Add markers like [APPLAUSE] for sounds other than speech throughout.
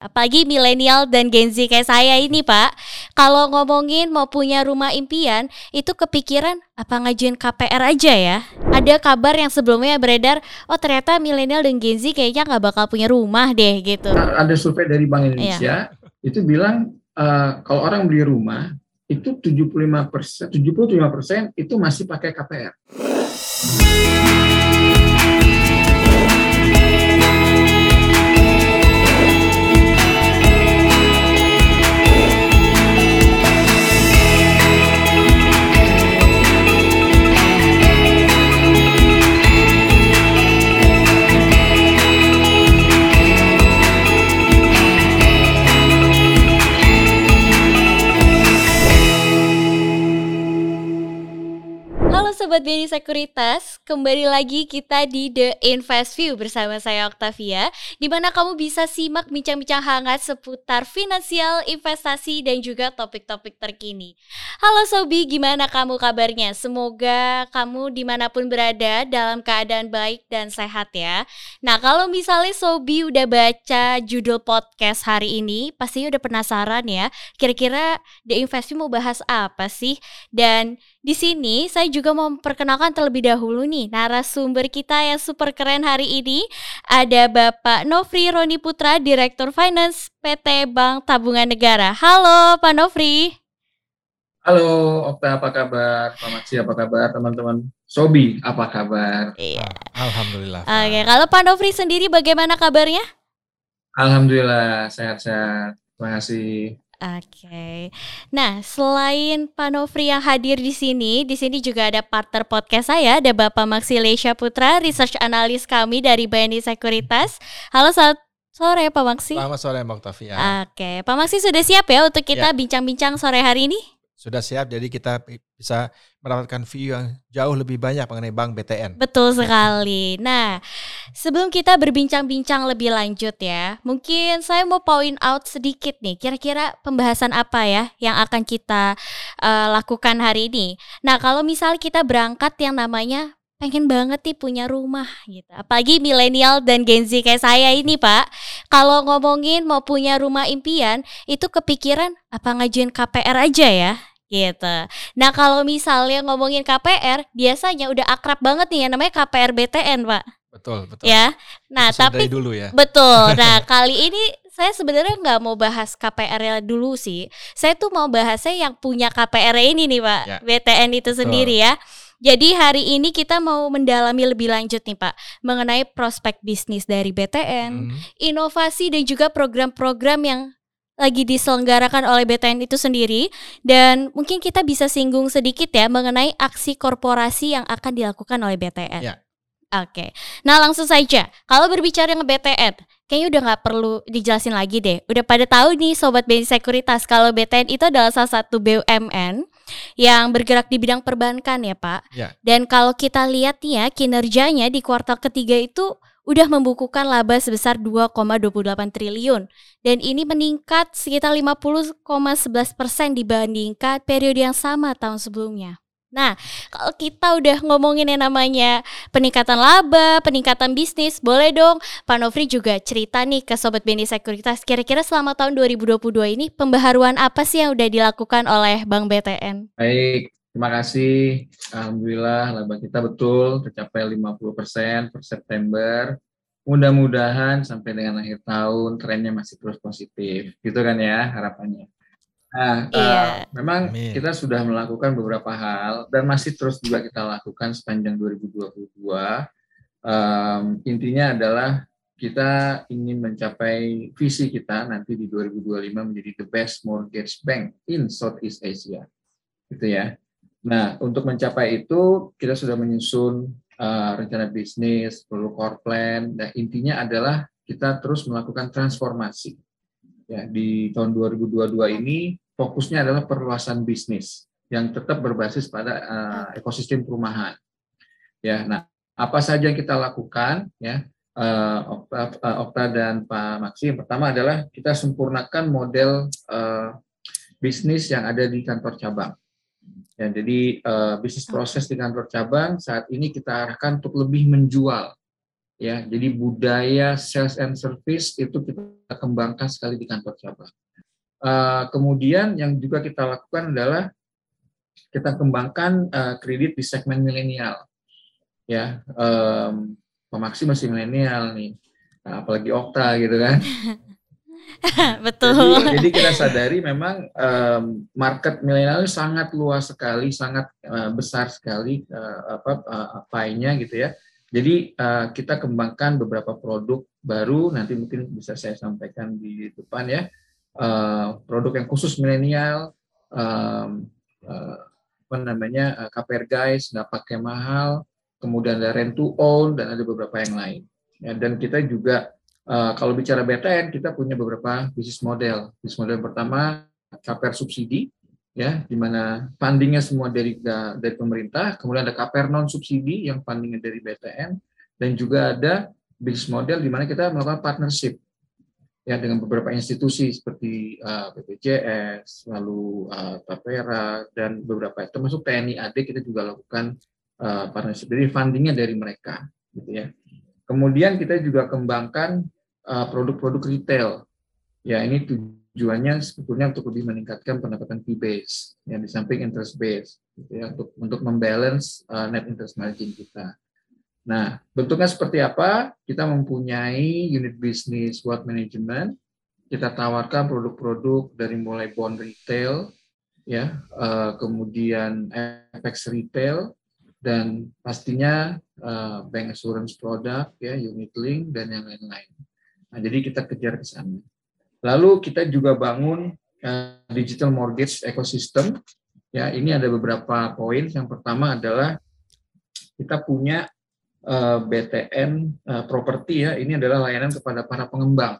Apalagi milenial dan Gen Z kayak saya ini Pak. Kalau ngomongin mau punya rumah impian Itu kepikiran apa ngajuin KPR aja ya? Ada kabar yang sebelumnya beredar Oh ternyata milenial dan Gen Z kayaknya nggak bakal punya rumah deh gitu. Ada survei dari Bank Indonesia iya. Itu bilang uh, kalau orang beli rumah Itu 75 persen, 75 persen itu masih pakai KPR Sobat BNI Sekuritas, kembali lagi kita di The Invest View bersama saya Octavia, di mana kamu bisa simak bincang-bincang hangat seputar finansial, investasi, dan juga topik-topik terkini. Halo Sobi, gimana kamu kabarnya? Semoga kamu di mana pun berada dalam keadaan baik dan sehat ya. Nah, kalau misalnya Sobi udah baca judul podcast hari ini, pasti udah penasaran ya, kira-kira The Invest View mau bahas apa sih? Dan di sini saya juga mau memperkenalkan terlebih dahulu nih narasumber kita yang super keren hari ini. Ada Bapak Nofri Roni Putra, Direktur Finance PT Bank Tabungan Negara. Halo Pak Nofri. Halo Okta, apa kabar? Pak Maksi, apa kabar teman-teman? Sobi, apa kabar? Iya. Alhamdulillah. Oke, kalau Pak Nofri sendiri bagaimana kabarnya? Alhamdulillah, sehat-sehat. Terima kasih. Oke. Okay. Nah, selain Pak Nofri yang hadir di sini, di sini juga ada partner podcast saya, ada Bapak Maksi Lesha Putra, research analis kami dari BNI Sekuritas. Halo, selamat sore Pak Maksi. Selamat sore Mbak Tafia. Oke, okay. Pak Maksi sudah siap ya untuk kita ya. bincang-bincang ya. sore hari ini? sudah siap jadi kita bisa mendapatkan view yang jauh lebih banyak mengenai Bank BTN. Betul sekali. Nah, sebelum kita berbincang-bincang lebih lanjut ya, mungkin saya mau point out sedikit nih, kira-kira pembahasan apa ya yang akan kita uh, lakukan hari ini. Nah, kalau misal kita berangkat yang namanya pengen banget nih punya rumah gitu. Apalagi milenial dan Gen Z kayak saya ini, Pak. Kalau ngomongin mau punya rumah impian, itu kepikiran apa ngajuin KPR aja ya gitu. Nah kalau misalnya ngomongin KPR, biasanya udah akrab banget nih ya namanya KPR BTN pak. Betul betul. Ya. Nah Itu tapi dulu ya. Betul. [LAUGHS] Nah kali ini saya sebenarnya nggak mau bahas KPR dulu sih. Saya tuh mau bahasnya yang punya KPR ini nih pak, ya. BTN itu betul. sendiri ya. Jadi hari ini kita mau mendalami lebih lanjut nih Pak mengenai prospek bisnis dari BTN, hmm. inovasi dan juga program-program yang lagi diselenggarakan oleh BTN itu sendiri dan mungkin kita bisa singgung sedikit ya mengenai aksi korporasi yang akan dilakukan oleh BTN. Ya. Oke, nah langsung saja. Kalau berbicara dengan BTN, kayaknya udah nggak perlu dijelasin lagi deh. Udah pada tahu nih sobat BNI Sekuritas kalau BTN itu adalah salah satu BUMN yang bergerak di bidang perbankan ya Pak. Ya. Dan kalau kita lihat nih ya kinerjanya di kuartal ketiga itu udah membukukan laba sebesar 2,28 triliun dan ini meningkat sekitar 50,11 persen dibandingkan periode yang sama tahun sebelumnya. Nah, kalau kita udah ngomongin yang namanya peningkatan laba, peningkatan bisnis, boleh dong Pak Nofri juga cerita nih ke Sobat BNI Sekuritas. Kira-kira selama tahun 2022 ini pembaharuan apa sih yang udah dilakukan oleh Bank BTN? Baik, Terima kasih. Alhamdulillah laba kita betul tercapai 50% per September. Mudah-mudahan sampai dengan akhir tahun trennya masih terus positif. Gitu kan ya harapannya. Nah, iya. uh, memang Amin. kita sudah melakukan beberapa hal dan masih terus juga kita lakukan sepanjang 2022. Um, intinya adalah kita ingin mencapai visi kita nanti di 2025 menjadi the best mortgage bank in Southeast Asia. Gitu ya. Nah, untuk mencapai itu kita sudah menyusun uh, rencana bisnis, perlu core plan, dan intinya adalah kita terus melakukan transformasi. Ya, di tahun 2022 ini fokusnya adalah perluasan bisnis yang tetap berbasis pada uh, ekosistem perumahan. Ya, nah apa saja yang kita lakukan ya uh, Okta, uh, Okta dan Pak Maksi. Yang pertama adalah kita sempurnakan model uh, bisnis yang ada di kantor cabang. Ya, jadi uh, bisnis proses di kantor cabang saat ini kita arahkan untuk lebih menjual Ya, jadi budaya sales and service itu kita kembangkan sekali di kantor cabang. Uh, kemudian yang juga kita lakukan adalah kita kembangkan uh, kredit di segmen milenial. Ya, um, pemaksi masih milenial nih, nah, apalagi Okta gitu kan. [LAUGHS] Betul. Jadi, jadi kita sadari memang um, market milenial sangat luas sekali, sangat uh, besar sekali uh, apa uh, pie-nya gitu ya. Jadi uh, kita kembangkan beberapa produk baru nanti mungkin bisa saya sampaikan di depan ya. Uh, produk yang khusus milenial um, uh, apa namanya uh, KPR guys nggak pakai mahal, kemudian ada rent to own dan ada beberapa yang lain. Ya, dan kita juga Uh, kalau bicara BTN, kita punya beberapa bisnis model. Bisnis model pertama KPR subsidi, ya, di mana fundingnya semua dari dari pemerintah. Kemudian ada KPR non subsidi yang fundingnya dari BTN, dan juga ada bisnis model di mana kita melakukan partnership ya dengan beberapa institusi seperti uh, BPJS, lalu uh, Tapera dan beberapa termasuk TNI AD kita juga lakukan uh, partnership. Jadi fundingnya dari mereka, gitu ya. Kemudian kita juga kembangkan Uh, produk-produk retail. Ya, ini tujuannya sebetulnya untuk lebih meningkatkan pendapatan fee base, ya di samping interest base, gitu ya, untuk untuk membalance uh, net interest margin kita. Nah, bentuknya seperti apa? Kita mempunyai unit bisnis wealth management. Kita tawarkan produk-produk dari mulai bond retail, ya, uh, kemudian FX retail, dan pastinya uh, bank assurance product, ya, unit link dan yang lain-lain. Nah, jadi kita kejar ke sana. Lalu kita juga bangun uh, digital mortgage ecosystem. Ya, ini ada beberapa poin. Yang pertama adalah kita punya eh, BTN uh, eh, property ya. Ini adalah layanan kepada para pengembang.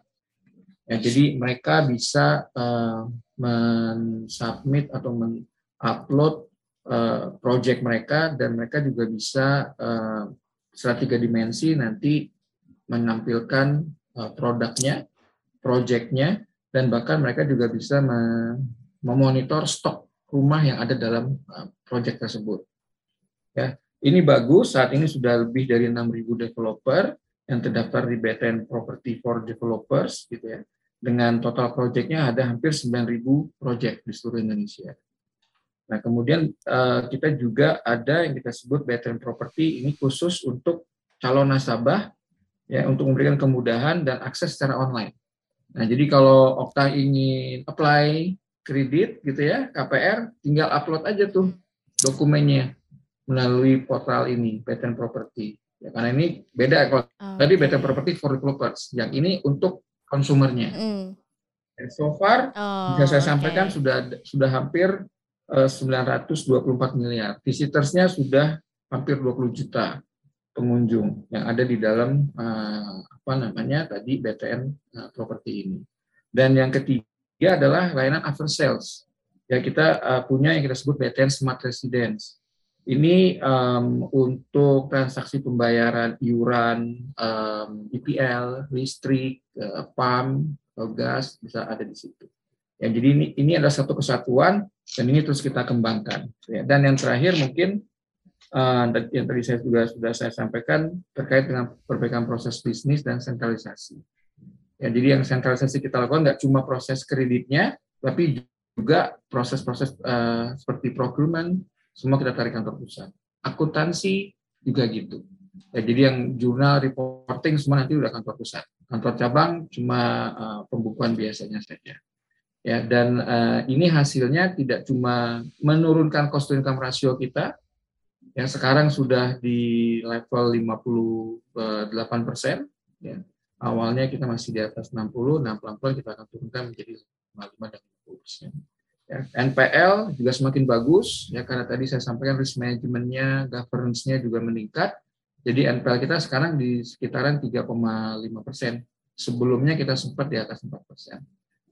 Ya, jadi mereka bisa uh, mensubmit atau mengupload uh, project mereka dan mereka juga bisa uh, secara tiga dimensi nanti menampilkan produknya, projectnya, dan bahkan mereka juga bisa memonitor stok rumah yang ada dalam uh, project tersebut. Ya, ini bagus. Saat ini sudah lebih dari 6.000 developer yang terdaftar di BTN Property for Developers, gitu ya. Dengan total projectnya ada hampir 9.000 project di seluruh Indonesia. Nah, kemudian uh, kita juga ada yang kita sebut BTN Property ini khusus untuk calon nasabah ya untuk memberikan kemudahan dan akses secara online. Nah, jadi kalau Okta ingin apply kredit gitu ya, KPR, tinggal upload aja tuh dokumennya melalui portal ini, Patent Property. Ya, karena ini beda kalau oh, tadi Patent Property for developers, yang ini untuk konsumernya. Mm. Dan so far oh, bisa saya sampaikan okay. sudah sudah hampir uh, eh, 924 miliar. Visitorsnya sudah hampir 20 juta pengunjung yang ada di dalam uh, apa namanya tadi BTN uh, eh, properti ini. Dan yang ketiga adalah layanan after sales. Ya kita uh, punya yang kita sebut BTN Smart Residence. Ini um, untuk transaksi pembayaran iuran, um, listrik, uh, PAM, gas bisa ada di situ. Ya, jadi ini ini adalah satu kesatuan dan ini terus kita kembangkan. Ya, dan yang terakhir mungkin uh, yang tadi saya juga sudah saya sampaikan terkait dengan perbaikan proses bisnis dan sentralisasi. Ya, jadi yang sentralisasi kita lakukan nggak cuma proses kreditnya, tapi juga proses-proses uh, seperti procurement, semua kita tarik kantor pusat. Akuntansi juga gitu. Ya, jadi yang jurnal reporting semua nanti udah kantor pusat. Kantor cabang cuma uh, pembukuan biasanya saja. Ya, dan uh, ini hasilnya tidak cuma menurunkan cost to income ratio kita, yang sekarang sudah di level 58 persen. Ya. Awalnya kita masih di atas 60, nah pelan-pelan kita akan turunkan menjadi 55 dan 50 persen. Ya, NPL juga semakin bagus, ya karena tadi saya sampaikan risk manajemennya, governance-nya juga meningkat. Jadi NPL kita sekarang di sekitaran 3,5 persen. Sebelumnya kita sempat di atas 4 persen.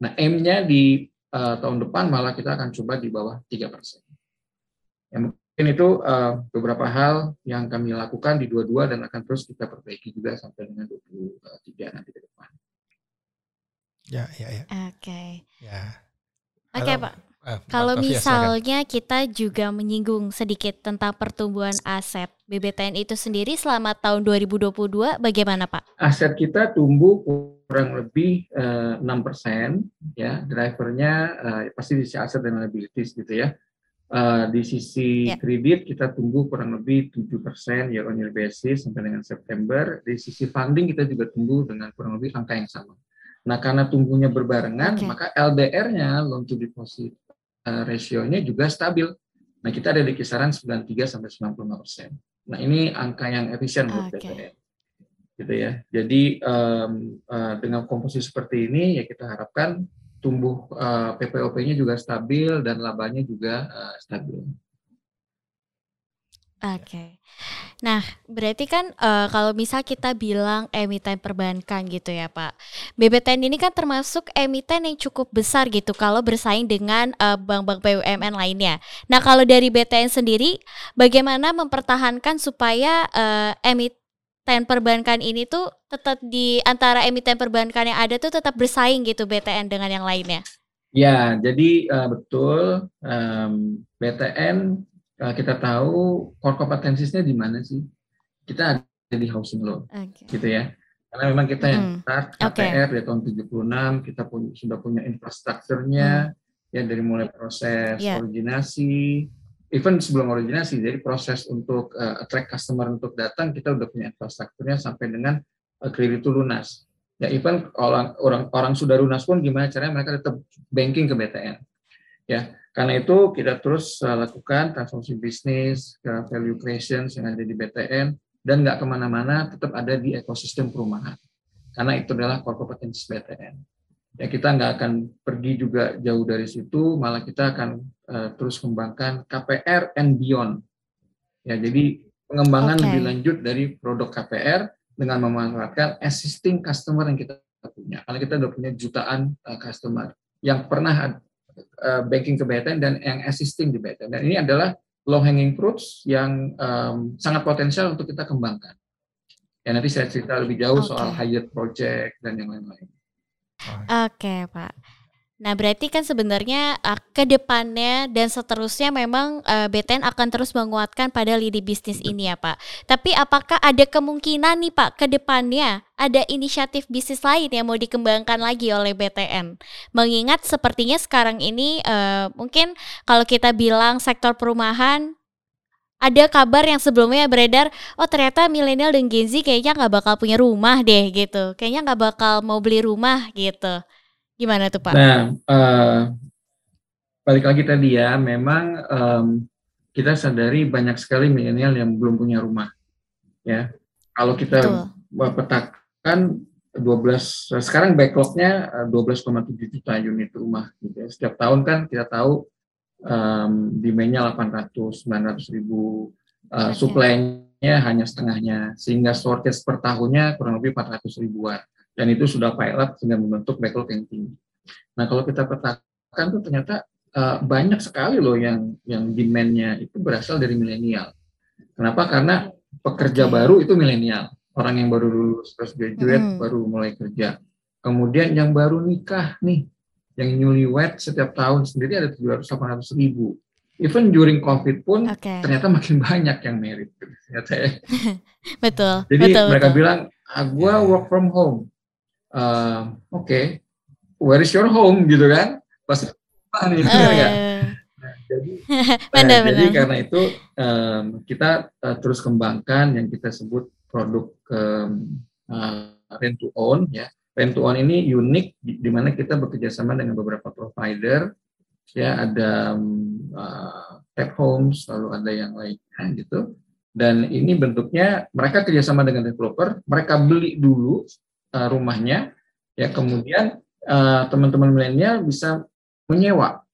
Nah, M-nya di uh, tahun depan malah kita akan coba di bawah 3 persen. Ya, Mungkin itu uh, beberapa hal yang kami lakukan di dua-dua dan akan terus kita perbaiki juga sampai dengan 23 nanti ke depan. Ya, ya, ya. Oke. Okay. Ya. Oke, okay, Pak. Eh, Kalau misalnya kita juga menyinggung sedikit tentang pertumbuhan aset BBTN itu sendiri selama tahun 2022 bagaimana Pak? Aset kita tumbuh kurang lebih uh, eh, 6% ya. Drivernya uh, pasti di sisi aset dan liabilities gitu ya. Uh, di sisi yeah. kredit kita tumbuh kurang lebih 7% year on year basis sampai dengan September. Di sisi funding kita juga tumbuh dengan kurang lebih angka yang sama. Nah, karena tumbuhnya berbarengan, okay. maka LDR-nya loan to deposit rasionya juga stabil. Nah, kita ada di kisaran 93 sampai 95 persen. Nah, ini angka yang efisien buat okay. BPN. Gitu ya. Jadi um, uh, dengan komposisi seperti ini ya kita harapkan tumbuh uh, PPOP-nya juga stabil dan labanya juga uh, stabil. Oke. Okay. Nah, berarti kan uh, kalau misal kita bilang emiten perbankan gitu ya Pak, BBTN ini kan termasuk emiten yang cukup besar gitu kalau bersaing dengan uh, bank-bank BUMN lainnya. Nah, kalau dari BTN sendiri, bagaimana mempertahankan supaya uh, emiten perbankan ini tuh tetap di antara emiten perbankan yang ada tuh tetap bersaing gitu BTN dengan yang lainnya? Ya, jadi uh, betul um, BTN uh, kita tahu core competencies-nya di mana sih? Kita ada di housing loan, okay. gitu ya. Karena memang kita yang start KPR okay. dari tahun 76, kita pun sudah punya infrastrukturnya, mm. ya dari mulai proses yeah. originasi, even sebelum originasi, jadi proses untuk uh, attract customer untuk datang, kita udah punya infrastrukturnya sampai dengan uh, kredit itu lunas. Ya even orang orang orang sudah lunas pun gimana caranya mereka tetap banking ke BTN. Ya, karena itu kita terus uh, lakukan transformasi bisnis ke value creation yang ada di BTN dan nggak ke mana-mana, tetap ada di ekosistem perumahan. Karena itu adalah core competence BTN. Ya kita nggak akan pergi juga jauh dari situ, malah kita akan uh, terus kembangkan KPR and beyond. Ya jadi pengembangan okay. lebih lanjut dari produk KPR dengan memanfaatkan existing customer yang kita punya. Karena kita sudah punya jutaan uh, customer yang pernah uh, banking ke BTN dan yang existing di BTN. Dan ini adalah low hanging fruits yang um, sangat potensial untuk kita kembangkan. Ya nanti saya cerita lebih jauh okay. soal Hyatt Project dan yang lain-lain. Oke, okay, Pak. Nah, berarti kan sebenarnya uh, ke depannya dan seterusnya memang uh, BTN akan terus menguatkan pada lini bisnis ini ya, Pak. Tapi apakah ada kemungkinan nih, Pak, ke depannya ada inisiatif bisnis lain yang mau dikembangkan lagi oleh BTN? Mengingat sepertinya sekarang ini uh, mungkin kalau kita bilang sektor perumahan ada kabar yang sebelumnya beredar, oh ternyata milenial dan Gen Z kayaknya nggak bakal punya rumah deh gitu, kayaknya nggak bakal mau beli rumah gitu. Gimana tuh Pak? Nah, uh, balik lagi tadi ya, memang um, kita sadari banyak sekali milenial yang belum punya rumah. Ya, kalau kita Betul. petakan 12 sekarang backlognya 12,7 eh, juta unit rumah gitu ya. Setiap tahun kan kita tahu um, demandnya 800 900 ribu uh, supply-nya hanya setengahnya sehingga shortage per tahunnya kurang lebih 400 ribuan dan itu sudah pilot sehingga membentuk backlog yang tinggi. Nah kalau kita petakan tuh ternyata uh, banyak sekali loh yang yang demandnya itu berasal dari milenial. Kenapa? Karena pekerja okay. baru itu milenial, orang yang baru lulus terus graduate mm. baru mulai kerja. Kemudian yang baru nikah nih, yang newlywed setiap tahun sendiri ada 700-800 ribu. Even during COVID pun okay. ternyata makin banyak yang merit. Ternyata ya. [LAUGHS] betul. Jadi betul, mereka betul. bilang, ah, gue work from home uh, oke, okay, where is your home gitu kan? Pas [LAUGHS] nih, uh, ya. Nah, jadi, [LAUGHS] nah, jadi karena itu um, kita uh, terus kembangkan yang kita sebut produk um, uh, rent to own ya. Rent to own ini unik di, di mana kita bekerja sama dengan beberapa provider ya ada uh, tech homes lalu ada yang lainnya gitu dan ini bentuknya mereka kerjasama dengan developer mereka beli dulu uh, rumahnya, ya kemudian uh, teman-teman milenial bisa menyewa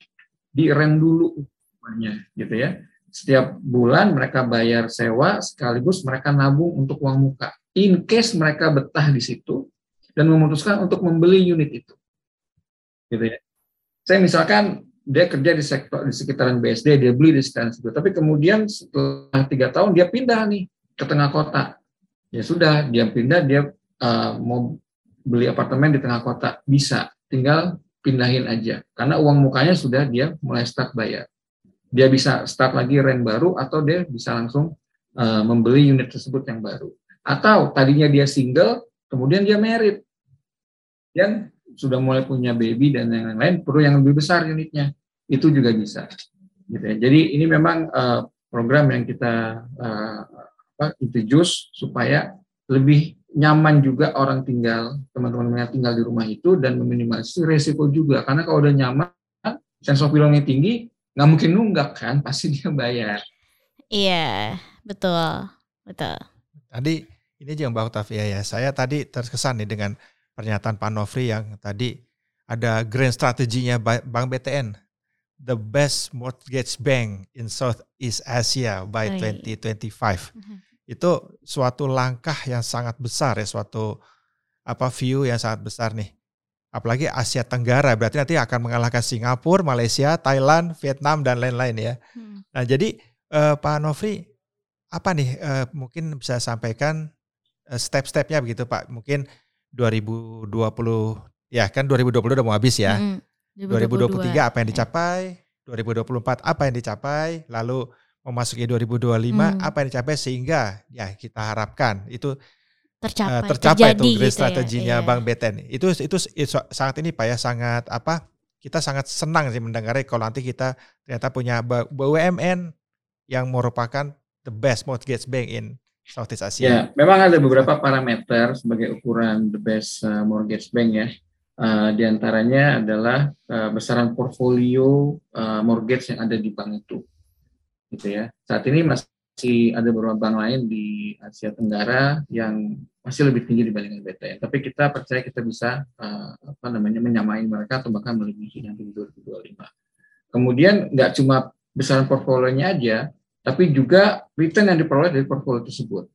di rent dulu rumahnya, gitu ya. Setiap bulan mereka bayar sewa sekaligus mereka nabung untuk uang muka. In case mereka betah di situ dan memutuskan untuk membeli unit itu, gitu ya. Saya misalkan dia kerja di sektor di sekitaran BSD, dia beli di sekitaran situ. Tapi kemudian setelah tiga tahun dia pindah nih ke tengah kota. Ya sudah, dia pindah, dia uh, mau beli apartemen di tengah kota bisa tinggal pindahin aja karena uang mukanya sudah dia mulai start bayar. Dia bisa start lagi rent baru atau dia bisa langsung uh, membeli unit tersebut yang baru. Atau tadinya dia single, kemudian dia married. Yang sudah mulai punya baby dan yang lain perlu yang lebih besar unitnya. Itu juga bisa. Gitu ya. Jadi ini memang uh, program yang kita uh, apa, introduce supaya lebih nyaman juga orang tinggal, teman-teman yang tinggal di rumah itu dan meminimalisir resiko juga. Karena kalau udah nyaman, sense of belonging tinggi, nggak mungkin nunggak kan, pasti dia bayar. Iya, betul, betul. Tadi ini aja Mbak Octavia ya, saya tadi terkesan nih dengan pernyataan Pak Nofri yang tadi ada grand strateginya Bank BTN, the best mortgage bank in Southeast Asia by oh, 2025. Itu suatu langkah yang sangat besar ya, suatu apa view yang sangat besar nih. Apalagi Asia Tenggara berarti nanti akan mengalahkan Singapura, Malaysia, Thailand, Vietnam dan lain-lain ya. Hmm. Nah jadi uh, Pak Nofri apa nih uh, mungkin bisa sampaikan uh, step-stepnya begitu Pak? Mungkin 2020 ya kan 2020 udah mau habis ya. Hmm. 2023 apa yang dicapai? 2024 apa yang dicapai? Lalu memasuki 2025 hmm. apa yang dicapai sehingga ya kita harapkan itu tercapai, uh, tercapai itu gitu ya, strateginya ya, Bang Beten. Itu, itu itu sangat ini Pak ya sangat apa kita sangat senang sih mendengarnya kalau nanti kita ternyata punya BUMN yang merupakan the best mortgage bank in Southeast Asia. Ya, memang ada beberapa parameter sebagai ukuran the best uh, mortgage bank ya. Uh, di antaranya adalah uh, besaran portfolio uh, mortgage yang ada di bank itu gitu ya. Saat ini masih ada beberapa bank lain di Asia Tenggara yang masih lebih tinggi dibandingkan BTN. Tapi kita percaya kita bisa uh, apa namanya menyamai mereka atau bahkan melebihi nanti di 2025. Kemudian nggak cuma besaran portfolionya aja, tapi juga return yang diperoleh dari portfolio tersebut.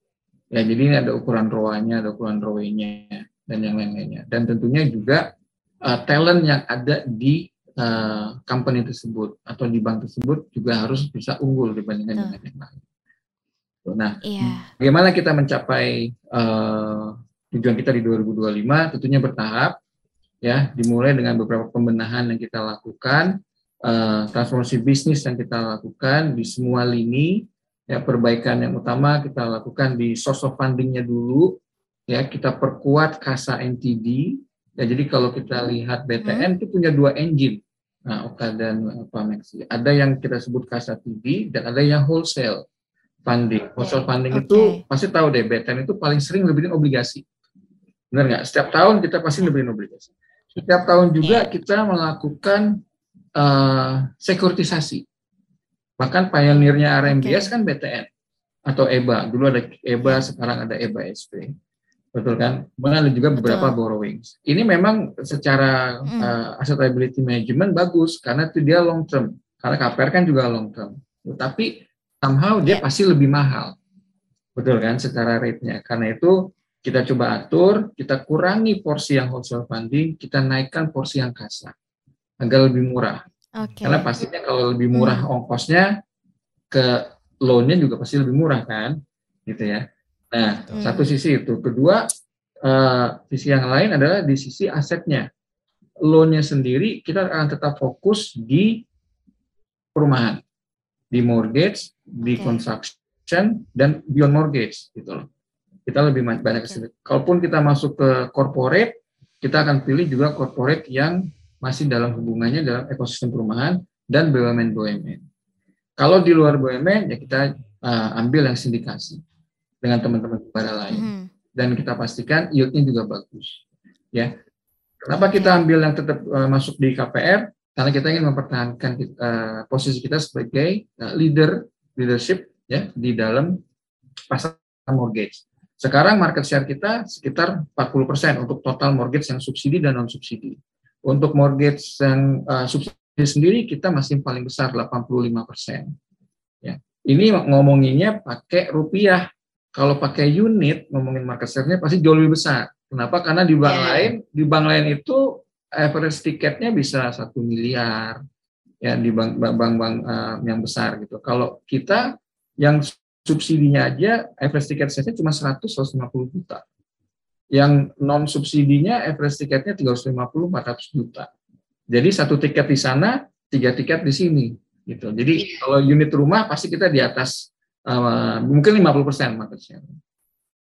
Ya, jadi ini ada ukuran ROA-nya, ada ukuran ROE-nya, dan yang lain-lainnya. Dan tentunya juga uh, talent yang ada di uh, company tersebut atau di bank tersebut juga harus bisa unggul dibandingkan dengan yang lain. Nah, yeah. bagaimana kita mencapai uh, tujuan kita di 2025? Tentunya bertahap, ya, dimulai dengan beberapa pembenahan yang kita lakukan, uh, transformasi bisnis yang kita lakukan di semua lini, ya, perbaikan yang utama kita lakukan di source of fundingnya dulu, ya, kita perkuat kasa NTD, ya, jadi kalau kita lihat BTN hmm. itu punya dua engine, Nah, Oka dan Pak Maxi. Ada yang kita sebut kasa TV dan ada yang wholesale funding. Wholesale funding okay. itu pasti tahu deh, BTN itu paling sering lebihin obligasi. Benar nggak? Setiap tahun kita pasti lebihin obligasi. Setiap tahun juga kita melakukan uh, sekuritisasi. Bahkan pionirnya RMBS okay. kan BTN atau EBA. Dulu ada EBA, sekarang ada EBA SP betul kan? Kemudian ada juga beberapa betul. borrowings. Ini memang secara mm. uh, asset liability management bagus karena itu dia long term. Karena KPR kan juga long term. Tapi somehow dia yeah. pasti lebih mahal. Betul kan secara rate-nya. Karena itu kita coba atur, kita kurangi porsi yang wholesale funding, kita naikkan porsi yang kasar agar lebih murah. Okay. Karena pastinya kalau lebih murah hmm. ongkosnya ke loan-nya juga pasti lebih murah kan, gitu ya. Nah, hmm. satu sisi itu. Kedua, uh, sisi yang lain adalah di sisi asetnya. Loan-nya sendiri kita akan tetap fokus di perumahan, di mortgage, di okay. construction, dan beyond mortgage gitu loh. Kita lebih banyak okay. Kalaupun kita masuk ke corporate, kita akan pilih juga corporate yang masih dalam hubungannya dalam ekosistem perumahan dan BUMN-BUMN. Kalau di luar BUMN ya kita uh, ambil yang sindikasi dengan teman-teman pada lain. Mm. Dan kita pastikan yieldnya juga bagus. Ya. Kenapa kita ambil yang tetap uh, masuk di KPR? Karena kita ingin mempertahankan uh, posisi kita sebagai uh, leader leadership ya di dalam pasar mortgage. Sekarang market share kita sekitar 40% untuk total mortgage yang subsidi dan non subsidi. Untuk mortgage yang uh, subsidi sendiri kita masih paling besar 85%. Ya. Ini ngomonginnya pakai rupiah kalau pakai unit ngomongin market share-nya pasti jauh lebih besar. Kenapa? Karena di bank yeah. lain, di bank lain itu average tiketnya bisa satu miliar ya di bank bank bank uh, yang besar gitu. Kalau kita yang subsidinya aja average tiket size cuma 100 150 juta. Yang non subsidinya average tiketnya 350 400 juta. Jadi satu tiket di sana, tiga tiket di sini. Gitu. Jadi kalau unit rumah pasti kita di atas uh, mungkin 50 persen market share.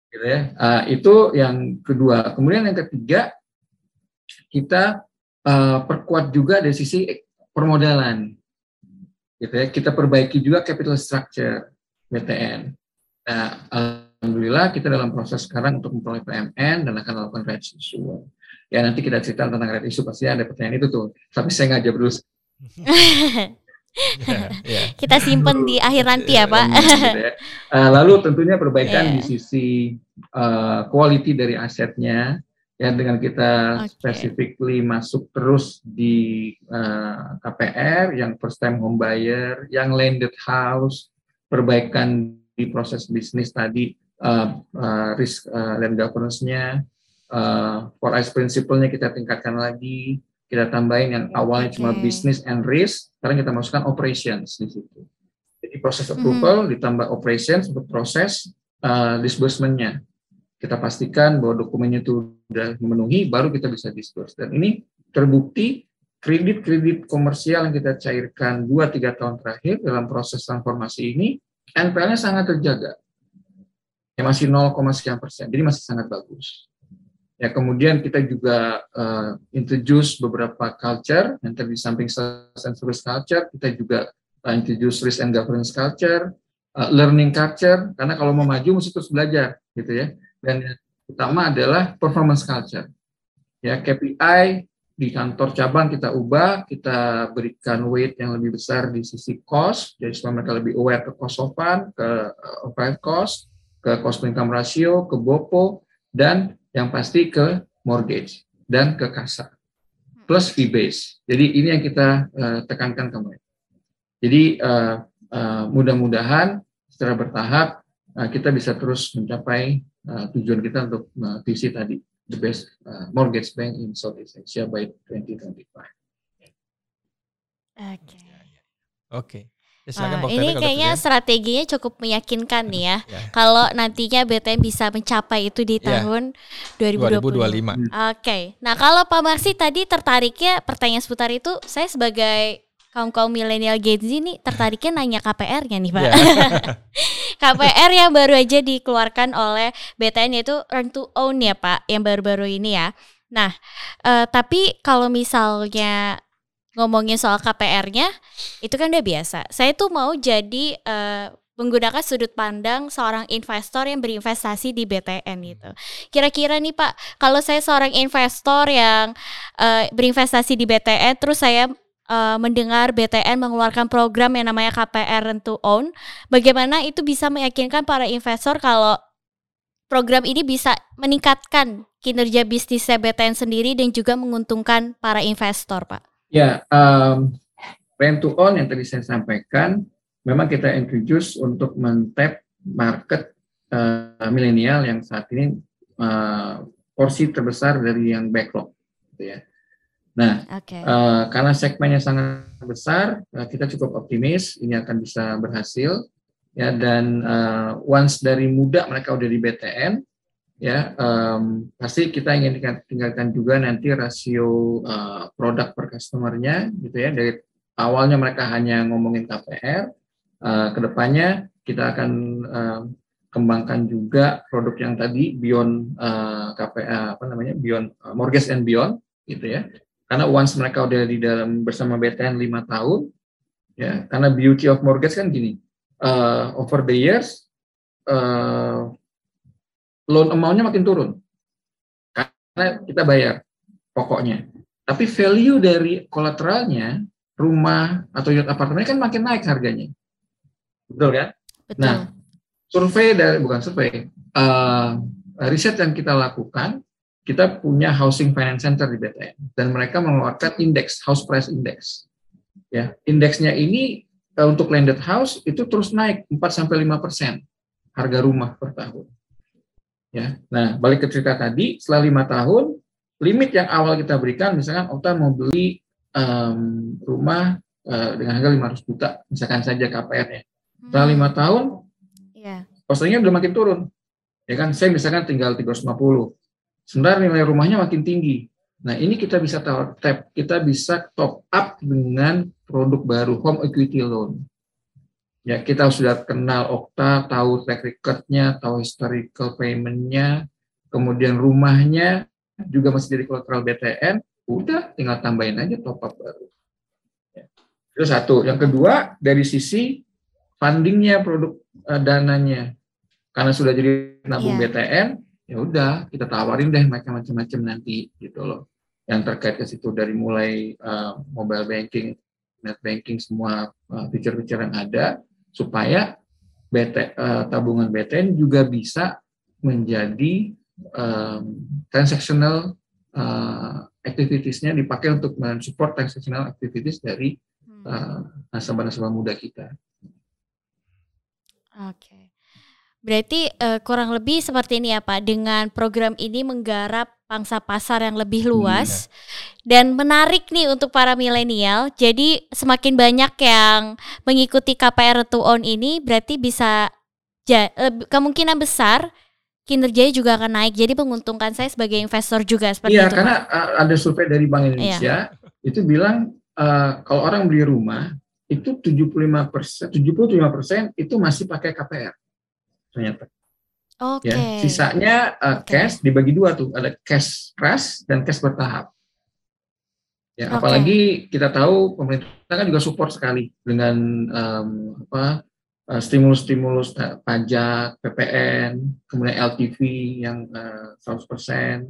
Gitu ya. Uh, itu yang kedua. Kemudian yang ketiga, kita uh, perkuat juga dari sisi permodalan. Gitu ya. Kita perbaiki juga capital structure BTN. Nah, alhamdulillah kita dalam proses sekarang untuk memperoleh PMN dan akan melakukan rights issue ya nanti kita cerita tentang red issue pasti ada pertanyaan itu tuh tapi saya nggak jawab dulu [LAUGHS] yeah, [LAUGHS] yeah. kita simpen di akhir nanti ya pak gitu ya. uh, [LAUGHS] lalu tentunya perbaikan yeah. di sisi uh, quality dari asetnya ya dengan kita okay. specifically masuk terus di uh, eh, KPR yang first time home buyer yang landed house perbaikan di proses bisnis tadi uh, uh, risk uh, land governance-nya uh, four eyes principle-nya kita tingkatkan lagi, kita tambahin yang awalnya okay. cuma business and risk, sekarang kita masukkan operations di situ. Jadi proses mm-hmm. approval hmm. ditambah operations untuk proses uh, disbursement-nya. Kita pastikan bahwa dokumennya itu sudah memenuhi, baru kita bisa disburse. Dan ini terbukti kredit-kredit komersial yang kita cairkan 2-3 tahun terakhir dalam proses transformasi ini, NPL-nya sangat terjaga. Ya masih 0, sekian persen, jadi masih sangat bagus. Ya, kemudian kita juga uh, introduce beberapa culture, yang di samping service culture, kita juga uh, introduce risk and governance culture, uh, learning culture, karena kalau mau maju mesti terus belajar, gitu ya. Dan yang utama adalah performance culture. Ya, KPI di kantor cabang kita ubah, kita berikan weight yang lebih besar di sisi cost, jadi supaya mereka lebih aware ke cost of fund, ke uh, overhead cost, ke cost income ratio, ke BOPO, dan yang pasti ke mortgage dan ke kasa plus fee base. Jadi ini yang kita uh, tekankan kemarin. Jadi uh, uh, mudah-mudahan secara bertahap uh, kita bisa terus mencapai uh, tujuan kita untuk uh, visi tadi the best uh, mortgage bank in Southeast Asia by 2025. Oke. Okay. Oke. Okay. Ya, uh, ini kayaknya strateginya cukup meyakinkan nih ya. [LAUGHS] ya. Kalau nantinya BTN bisa mencapai itu di ya. tahun ya. 2020. 2025. Oke. Okay. Nah, kalau Pak Marsi tadi tertariknya pertanyaan seputar itu, saya sebagai kaum kaum milenial Gen Z nih tertariknya nanya KPR-nya nih Pak. Ya. [LAUGHS] KPR yang baru aja dikeluarkan oleh BTN yaitu Earn to Own ya Pak, yang baru-baru ini ya. Nah, uh, tapi kalau misalnya ngomongin soal KPR-nya itu kan udah biasa. Saya tuh mau jadi uh, menggunakan sudut pandang seorang investor yang berinvestasi di BTN gitu. Kira-kira nih Pak, kalau saya seorang investor yang uh, berinvestasi di BTN terus saya uh, mendengar BTN mengeluarkan program yang namanya KPR Rent to Own, bagaimana itu bisa meyakinkan para investor kalau program ini bisa meningkatkan kinerja bisnis BTN sendiri dan juga menguntungkan para investor, Pak? Ya, um, rent to own yang tadi saya sampaikan, memang kita introduce untuk mentap market uh, milenial yang saat ini uh, porsi terbesar dari yang backlog, gitu ya. Nah, okay. uh, karena segmennya sangat besar, uh, kita cukup optimis ini akan bisa berhasil, ya. Dan uh, once dari muda mereka udah di BTN, ya um, pasti kita ingin tinggalkan juga nanti rasio uh, produk per customernya gitu ya. Dari awalnya mereka hanya ngomongin KPR uh, ke depannya kita akan uh, kembangkan juga produk yang tadi beyond uh, KPR apa namanya beyond uh, mortgage and beyond gitu ya. Karena once mereka udah di dalam bersama BTN lima tahun ya karena beauty of mortgage kan gini uh, over the years uh, loan amount-nya makin turun. Karena kita bayar pokoknya. Tapi value dari kolateralnya, rumah atau unit apartemen kan makin naik harganya. Betul kan? Betul. Nah, survei dari bukan survei, uh, riset yang kita lakukan, kita punya housing finance center di BTN dan mereka mengeluarkan indeks house price index. Ya, indeksnya ini uh, untuk landed house itu terus naik 4 sampai 5 persen harga rumah per tahun. Ya, nah balik ke cerita tadi, setelah lima tahun, limit yang awal kita berikan, misalkan Okta mau beli um, rumah uh, dengan harga 500 juta, misalkan saja KPR-nya. Setelah lima hmm. tahun, yeah. postingnya udah makin turun. Ya kan, saya misalkan tinggal 350. Sebentar nilai rumahnya makin tinggi. Nah, ini kita bisa tap, kita bisa top up dengan produk baru home equity loan. Ya, kita sudah kenal Okta, tahu track record-nya, tahu historical payment-nya, kemudian rumahnya juga masih jadi kolateral BTN, udah tinggal tambahin aja top up baru. Ya. Itu satu. Yang kedua, dari sisi fundingnya produk uh, dananya. Karena sudah jadi nabung yeah. BTN, ya udah kita tawarin deh macam-macam nanti gitu loh. Yang terkait ke situ dari mulai uh, mobile banking, net banking semua uh, feature-feature yang ada supaya BT, uh, tabungan BTN juga bisa menjadi um, transactional uh, activities-nya dipakai untuk mensupport transactional activities dari uh, nasabah-nasabah muda kita. Oke. Okay. Berarti uh, kurang lebih seperti ini ya Pak, dengan program ini menggarap pangsa pasar yang lebih luas hmm. dan menarik nih untuk para milenial. Jadi semakin banyak yang mengikuti KPR to own ini berarti bisa ja, kemungkinan besar kinerjanya juga akan naik. Jadi menguntungkan saya sebagai investor juga seperti iya, itu. Iya, karena Pak. ada survei dari Bank Indonesia iya. itu bilang uh, kalau orang beli rumah itu 75 persen, 75 persen itu masih pakai KPR ternyata. Oke. Okay. Ya, sisanya uh, okay. cash dibagi dua tuh, ada cash keras dan cash bertahap. Ya, okay. apalagi kita tahu pemerintah kan juga support sekali dengan um, apa uh, stimulus-stimulus uh, pajak, PPN, kemudian LTV yang uh, 100%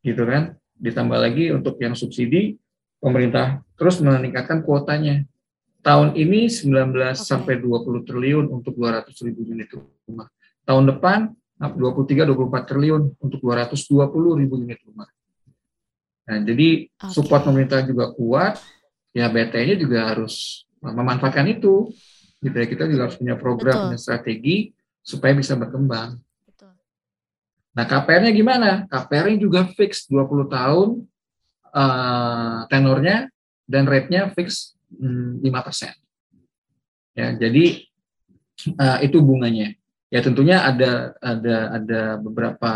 gitu kan. Ditambah lagi untuk yang subsidi pemerintah terus meningkatkan kuotanya. Tahun ini 19 okay. sampai 20 triliun untuk 200 ribu unit rumah. Tahun depan 23-24 triliun untuk 220 ribu unit rumah. Nah, jadi okay. support pemerintah juga kuat, ya BT-nya juga harus memanfaatkan itu. Ya, kita juga harus punya program, Betul. punya strategi supaya bisa berkembang. Betul. Nah, KPR-nya gimana? KPR-nya juga fix 20 tahun uh, tenornya dan rate-nya fix hmm, 5%. Ya, jadi uh, itu bunganya. Ya tentunya ada ada ada beberapa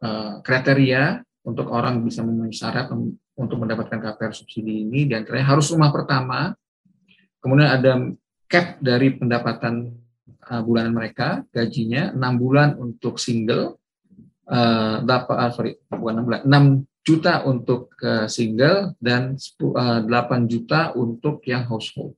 uh, kriteria untuk orang bisa memenuhi syarat untuk mendapatkan KPR subsidi ini. Dan harus rumah pertama, kemudian ada cap dari pendapatan uh, bulanan mereka, gajinya 6 bulan untuk single, uh, 8, uh, sorry bukan 6 bulan, 6 juta untuk uh, single dan 10, uh, 8 juta untuk yang household.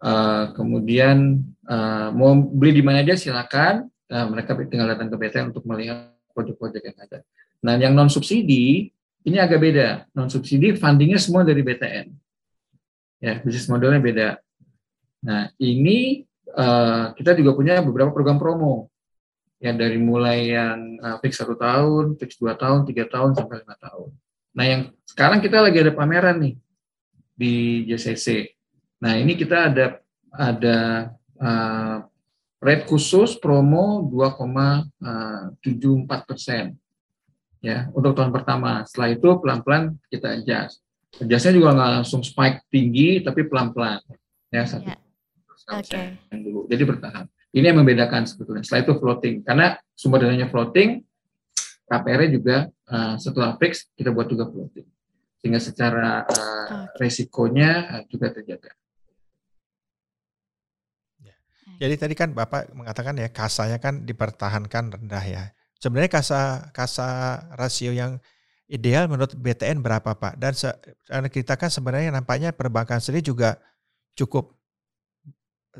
Uh, kemudian uh, mau beli di mana aja silakan. Uh, mereka tinggal datang ke BTN untuk melihat proyek-proyek yang ada. Nah, yang non subsidi ini agak beda. Non subsidi fundingnya semua dari BTN. Ya, bisnis modelnya beda. Nah, ini uh, kita juga punya beberapa program promo. Ya, dari mulai yang uh, fix satu tahun, fix dua tahun, tiga tahun sampai lima tahun. Nah, yang sekarang kita lagi ada pameran nih di JCC Nah, ini kita ada ada uh, rate khusus promo 2,74 eh, persen ya untuk tahun pertama. Setelah itu pelan-pelan kita adjust. Adjustnya juga nggak langsung spike tinggi, tapi pelan-pelan ya satu yeah. okay. dulu. Jadi bertahan. Ini yang membedakan sebetulnya. Setelah itu floating, karena sumber dananya floating, KPR juga uh, setelah fix kita buat juga floating, sehingga secara uh, okay. resikonya uh, juga terjaga. Jadi tadi kan Bapak mengatakan ya kasanya kan dipertahankan rendah ya. Sebenarnya kasa kasa rasio yang ideal menurut BTN berapa Pak? Dan kita kan sebenarnya nampaknya perbankan sendiri juga cukup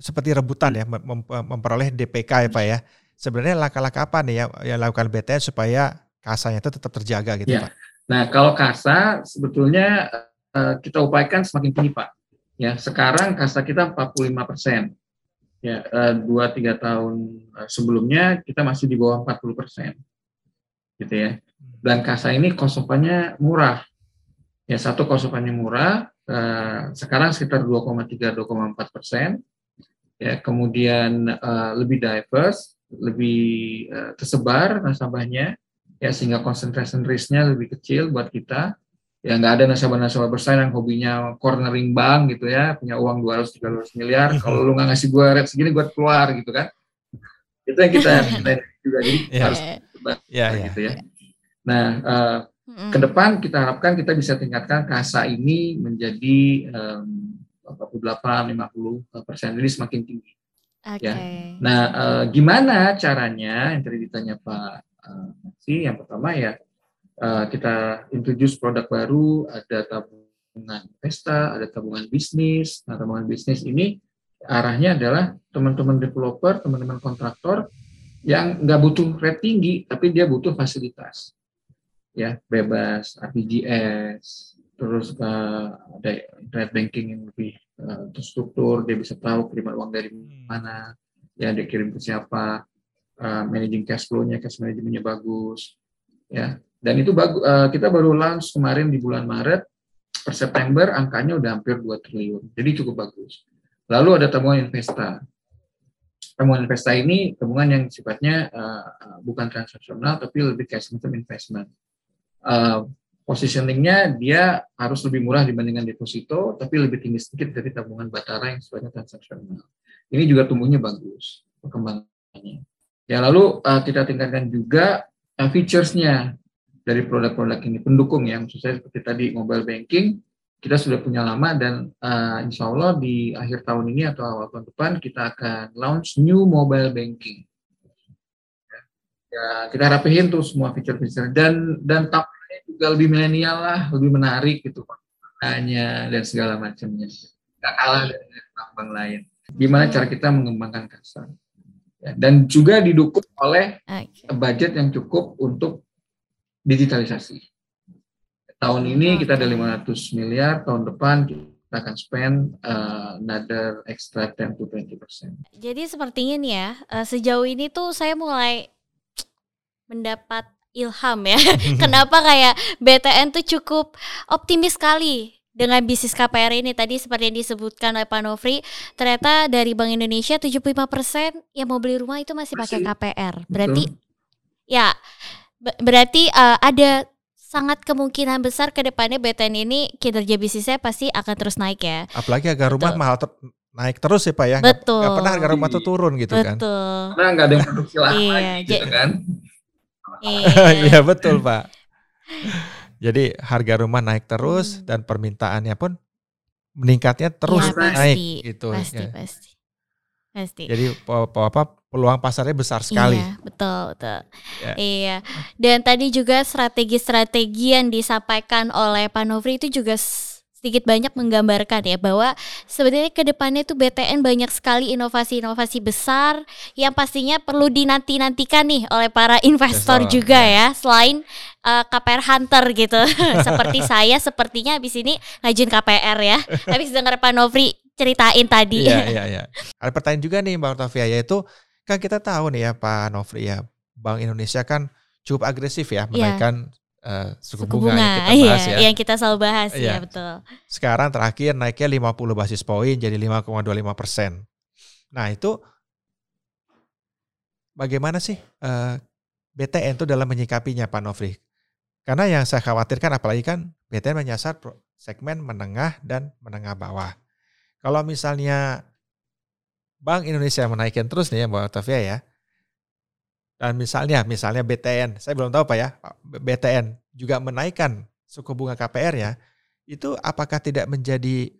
seperti rebutan ya mem, memperoleh DPK ya Pak ya. Sebenarnya langkah-langkah apa nih ya yang lakukan BTN supaya kasanya itu tetap terjaga gitu ya. Pak? Nah kalau kasa sebetulnya uh, kita upayakan semakin tinggi Pak. Ya sekarang kasa kita 45 persen ya eh, dua tiga tahun eh, sebelumnya kita masih di bawah 40 persen. Gitu ya. Dan kasa ini kosopannya murah. Ya satu kosopannya murah eh, sekarang sekitar 2,3 2,4 persen. Ya kemudian lebih diverse lebih tersebar nasabahnya. Ya sehingga concentration risknya lebih kecil buat kita ya nggak ada nasabah-nasabah besar yang hobinya cornering bank gitu ya punya uang 200 300 miliar kalau lu nggak ngasih gue rate segini gue keluar gitu kan itu yang kita, [LAUGHS] juga jadi yeah. harus yeah, yeah. gitu ya nah uh, Hmm. Ke depan kita harapkan kita bisa tingkatkan kasa ini menjadi um, 48-50 persen, jadi semakin tinggi. Okay. Ya. Nah, uh, gimana caranya? Yang tadi ditanya Pak uh, Yang pertama ya uh, kita introduce produk baru, ada tabungan pesta, ada tabungan bisnis. Nah, tabungan bisnis ini arahnya adalah teman-teman developer, teman-teman kontraktor yang nggak butuh rate tinggi, tapi dia butuh fasilitas, ya bebas, RPGS, terus uh, ada internet banking yang lebih uh, terstruktur, dia bisa tahu terima uang dari mana, ya dia kirim ke siapa, uh, managing cash flow-nya, cash management-nya bagus, ya dan itu bagus. Uh, kita baru launch kemarin di bulan Maret, per September angkanya udah hampir 2 triliun. Jadi cukup bagus. Lalu ada tabungan investa. Tabungan investa ini tabungan yang sifatnya uh, bukan transaksional tapi lebih kayak semacam investment. Uh, positioningnya dia harus lebih murah dibandingkan deposito, tapi lebih tinggi sedikit dari tabungan Batara yang sifatnya transaksional. Ini juga tumbuhnya bagus perkembangannya. Ya lalu kita tingkatkan juga uh, featuresnya dari produk-produk ini. Pendukung ya maksud saya seperti tadi mobile banking kita sudah punya lama dan uh, insya Allah di akhir tahun ini atau awal tahun depan kita akan launch new mobile banking. Ya kita rapihin tuh semua fitur-fitur dan dan tampaknya juga lebih milenial lah lebih menarik gitu hanya dan segala macamnya. Nggak kalah dari bank lain. Gimana cara kita mengembangkan kasar. Ya, dan juga didukung oleh budget yang cukup untuk digitalisasi. Tahun ini kita ada 500 miliar, tahun depan kita akan spend uh, another extra 10 to 20 persen. Jadi sepertinya nih ya, uh, sejauh ini tuh saya mulai mendapat ilham ya. [LAUGHS] Kenapa kayak BTN tuh cukup optimis sekali dengan bisnis KPR ini tadi seperti yang disebutkan oleh Pak Nofri, ternyata dari Bank Indonesia 75% yang mau beli rumah itu masih, masih. pakai KPR. Berarti Betul. ya berarti uh, ada sangat kemungkinan besar ke depannya BTN ini kinerja bisnisnya pasti akan terus naik ya. Apalagi harga rumah mahal ter naik terus ya Pak ya. Betul. Gak, pernah harga rumah tuh turun gitu betul. kan. Betul. Karena nggak ada yang produksi lama iya, gitu kan. Iya. iya betul Pak. Jadi harga rumah naik terus hmm. dan permintaannya pun meningkatnya terus ya, naik pasti, gitu. Pasti, ya. pasti. Pasti. Jadi apa peluang pasarnya besar sekali. Iya, betul, betul. Ya. Iya. Dan tadi juga strategi-strategi yang disampaikan oleh Pak Novri itu juga sedikit banyak menggambarkan ya bahwa sebenarnya ke depannya itu BTN banyak sekali inovasi-inovasi besar yang pastinya perlu dinanti-nantikan nih oleh para investor juga ya. ya selain uh, eh, KPR Hunter gitu [LAUGHS] seperti saya sepertinya habis ini ngajin KPR ya habis dengar Pak Novri ceritain tadi iya [LAUGHS] iya iya ada pertanyaan juga nih Bang Tavia yaitu kan kita tahu nih ya Pak Novri ya Bank Indonesia kan cukup agresif ya iya. menaikkan uh, suku, suku bunga, bunga yang kita bahas iya, ya. Yang kita selalu bahas iya. ya betul. Sekarang terakhir naiknya 50 basis poin jadi 5,25 persen. Nah itu bagaimana sih uh, BTN itu dalam menyikapinya Pak Nofri? Karena yang saya khawatirkan apalagi kan BTN menyasar segmen menengah dan menengah bawah. Kalau misalnya Bank Indonesia menaikkan terus nih ya Mbak Octavia ya, dan misalnya, misalnya BTN, saya belum tahu Pak ya, BTN juga menaikkan suku bunga KPR ya, itu apakah tidak menjadi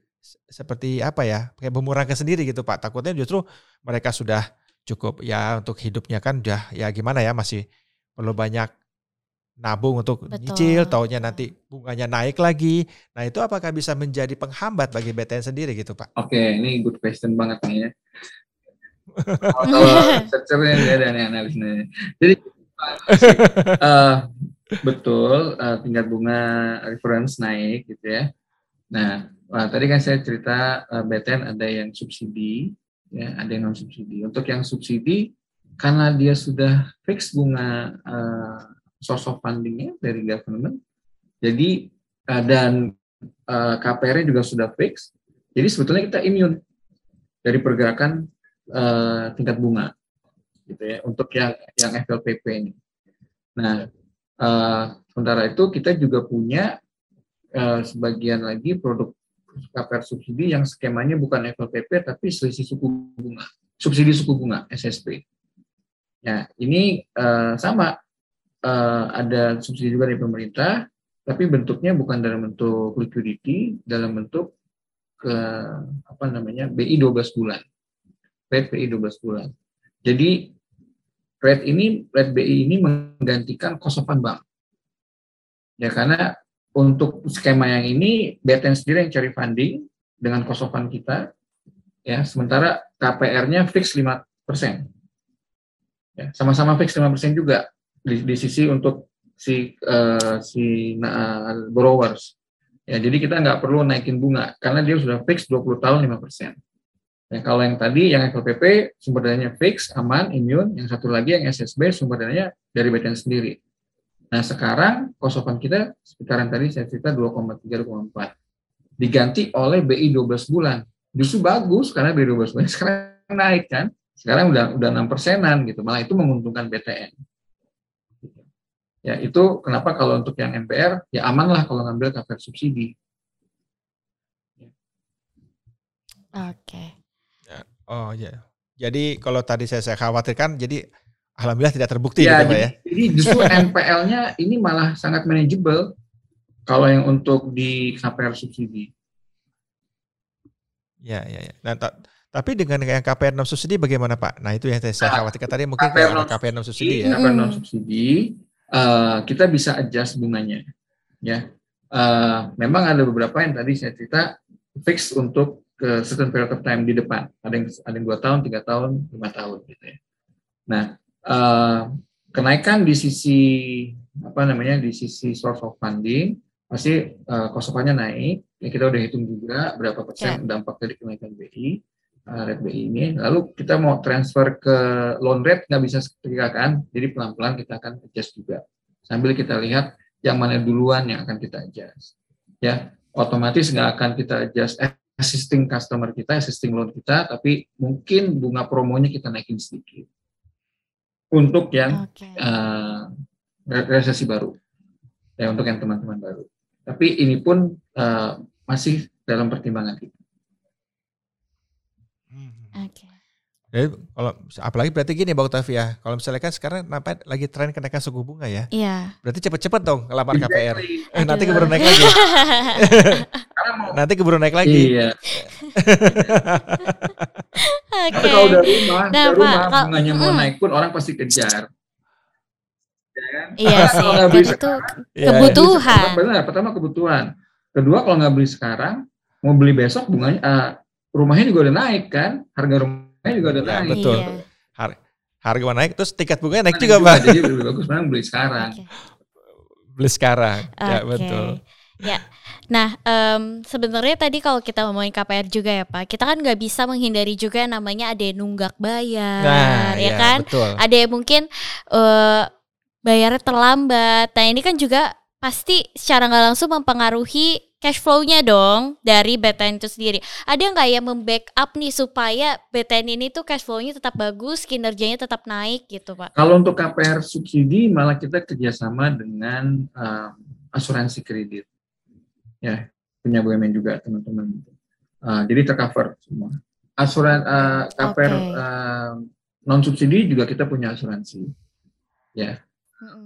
seperti apa ya, kayak ke sendiri gitu Pak? Takutnya justru mereka sudah cukup ya untuk hidupnya kan udah ya gimana ya masih perlu banyak nabung untuk Betul. nyicil, taunya nanti bunganya naik lagi. Nah itu apakah bisa menjadi penghambat bagi BTN sendiri gitu Pak? Oke, ini good question banget nih ya kalau dia dan analisnya. Jadi uh, [LAUGHS] betul uh, tingkat bunga reference naik gitu ya. Nah, uh, tadi kan saya cerita uh, BTN ada yang subsidi, ya ada yang non subsidi. Untuk yang subsidi karena dia sudah fix bunga uh, source of fundingnya dari government, jadi uh, dan uh, KPR-nya juga sudah fix. Jadi sebetulnya kita imun dari pergerakan uh, tingkat bunga gitu ya untuk yang yang FLPP ini. Nah, uh, sementara itu kita juga punya uh, sebagian lagi produk KPR subsidi yang skemanya bukan FLPP tapi selisih suku bunga, subsidi suku bunga SSP. Ya, ini uh, sama uh, ada subsidi juga dari pemerintah tapi bentuknya bukan dalam bentuk liquidity, dalam bentuk ke apa namanya BI 12 bulan. Rate BI 12 bulan. Jadi rate ini rate BI ini menggantikan cost of fund bank. Ya karena untuk skema yang ini BTN sendiri yang cari funding dengan cost of fund kita ya sementara KPR-nya fix 5%. Ya, sama-sama fix 5% juga di, di sisi untuk si uh, si uh, borrowers. Ya, jadi kita nggak perlu naikin bunga karena dia sudah fix 20 tahun 5 persen. Ya, kalau yang tadi yang FLPP sumber dananya fix, aman, imun. Yang satu lagi yang SSB sumber dananya dari BTN sendiri. Nah sekarang kosokan kita sekitaran tadi saya cerita 2,3 2,4 diganti oleh BI 12 bulan. Justru bagus karena BI 12 bulan [LAUGHS] sekarang naik kan. Sekarang udah udah enam persenan gitu. Malah itu menguntungkan BTN. Ya, itu kenapa kalau untuk yang MPR ya aman lah kalau ngambil KPR subsidi. Oke. Okay. Ya, oh ya. Jadi kalau tadi saya, saya khawatirkan jadi alhamdulillah tidak terbukti ya, gitu jadi, ya. Jadi justru [LAUGHS] NPL-nya ini malah sangat manageable kalau yang untuk di KPR subsidi. Ya, ya, ya. Nah, tapi dengan yang KPR non subsidi bagaimana Pak? Nah itu yang saya nah, khawatirkan tadi mungkin KPR non, KPR non subsidi ya. KPR non subsidi uh, kita bisa adjust bunganya ya. Uh, memang ada beberapa yang tadi saya cerita fix untuk ke certain period of time di depan. Ada yang ada yang dua tahun tiga tahun lima tahun gitu ya. Nah uh, kenaikan di sisi apa namanya di sisi source of funding pasti uh, naik. Ya kita udah hitung juga berapa persen yeah. dampak dari kenaikan BI rate BI ini. Lalu kita mau transfer ke loan rate nggak bisa seketika kan? Jadi pelan-pelan kita akan adjust juga. Sambil kita lihat yang mana duluan yang akan kita adjust. Ya otomatis nggak akan kita adjust existing customer kita existing loan kita tapi mungkin bunga promonya kita naikin sedikit. Untuk yang okay. uh, eh, resesi baru. Ya untuk yang teman-teman baru. Tapi ini pun uh, masih dalam pertimbangan kita Oke. Okay. Jadi kalau apalagi berarti gini Bang Tavia, kalau misalnya kan sekarang nampak lagi tren kenaikan suku bunga ya. Iya. Berarti cepet-cepet dong ngelamar KPR. Eh, nanti keburu naik lagi. [LAUGHS] nanti keburu naik lagi. Iya. okay. [LAUGHS] Tapi kalau udah rumah, nah, udah rumah kalau, bunganya mau mm. naik pun orang pasti kejar. Ya kan? Iya sih, kalau kan itu iya. kebutuhan. Ya, benar, pertama kebutuhan. Kedua kalau nggak beli sekarang, mau beli besok bunganya uh, rumahnya juga udah naik kan, harga rumahnya juga udah ya, naik. Betul. Iya. Har harga naik, terus tiket bunganya naik, naik juga, Pak. Jadi lebih bagus memang beli sekarang. Okay. Beli sekarang, okay. ya betul. Ya, nah um, sebenarnya tadi kalau kita ngomongin KPR juga ya Pak, kita kan nggak bisa menghindari juga yang namanya ada yang nunggak bayar, nah, ya, ya kan? Betul. Ada yang mungkin uh, bayarnya terlambat. Nah ini kan juga pasti secara nggak langsung mempengaruhi cash flow-nya dong dari BTN itu sendiri. Ada nggak yang membackup nih supaya BTN ini tuh cash flow-nya tetap bagus, kinerjanya tetap naik gitu Pak? Kalau untuk KPR subsidi malah kita kerjasama dengan uh, asuransi kredit. Ya, punya BUMN juga teman-teman. Uh, jadi tercover semua. Asuran uh, KPR okay. uh, non subsidi juga kita punya asuransi. Ya.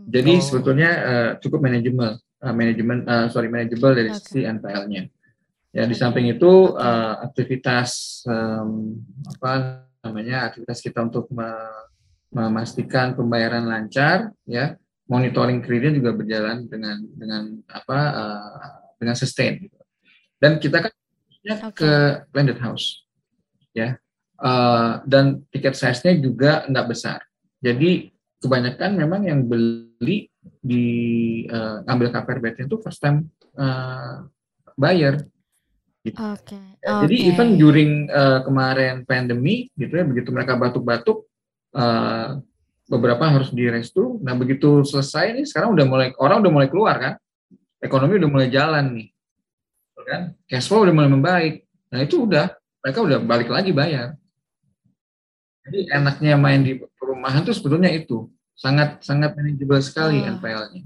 Jadi oh. sebetulnya uh, cukup manajemen uh, manajemen uh, sorry manageable dari okay. sisi NPL-nya. Ya di samping itu uh, aktivitas um, apa namanya aktivitas kita untuk memastikan pembayaran lancar ya monitoring kredit juga berjalan dengan dengan apa uh, dengan sustain gitu. Dan kita kan okay. ke landed house ya uh, dan tiket size-nya juga nggak besar. Jadi kebanyakan memang yang beli di uh, ngambil KPR BT itu first time uh, buyer. Gitu. Okay. Okay. Jadi even during uh, kemarin pandemi gitu ya begitu mereka batuk-batuk uh, beberapa harus di restu. Nah begitu selesai nih sekarang udah mulai orang udah mulai keluar kan, ekonomi udah mulai jalan nih, kan? Cash flow udah mulai membaik. Nah itu udah mereka udah balik lagi bayar. Jadi enaknya main di perumahan tuh sebetulnya itu sangat sangat manageable sekali oh. NPL-nya.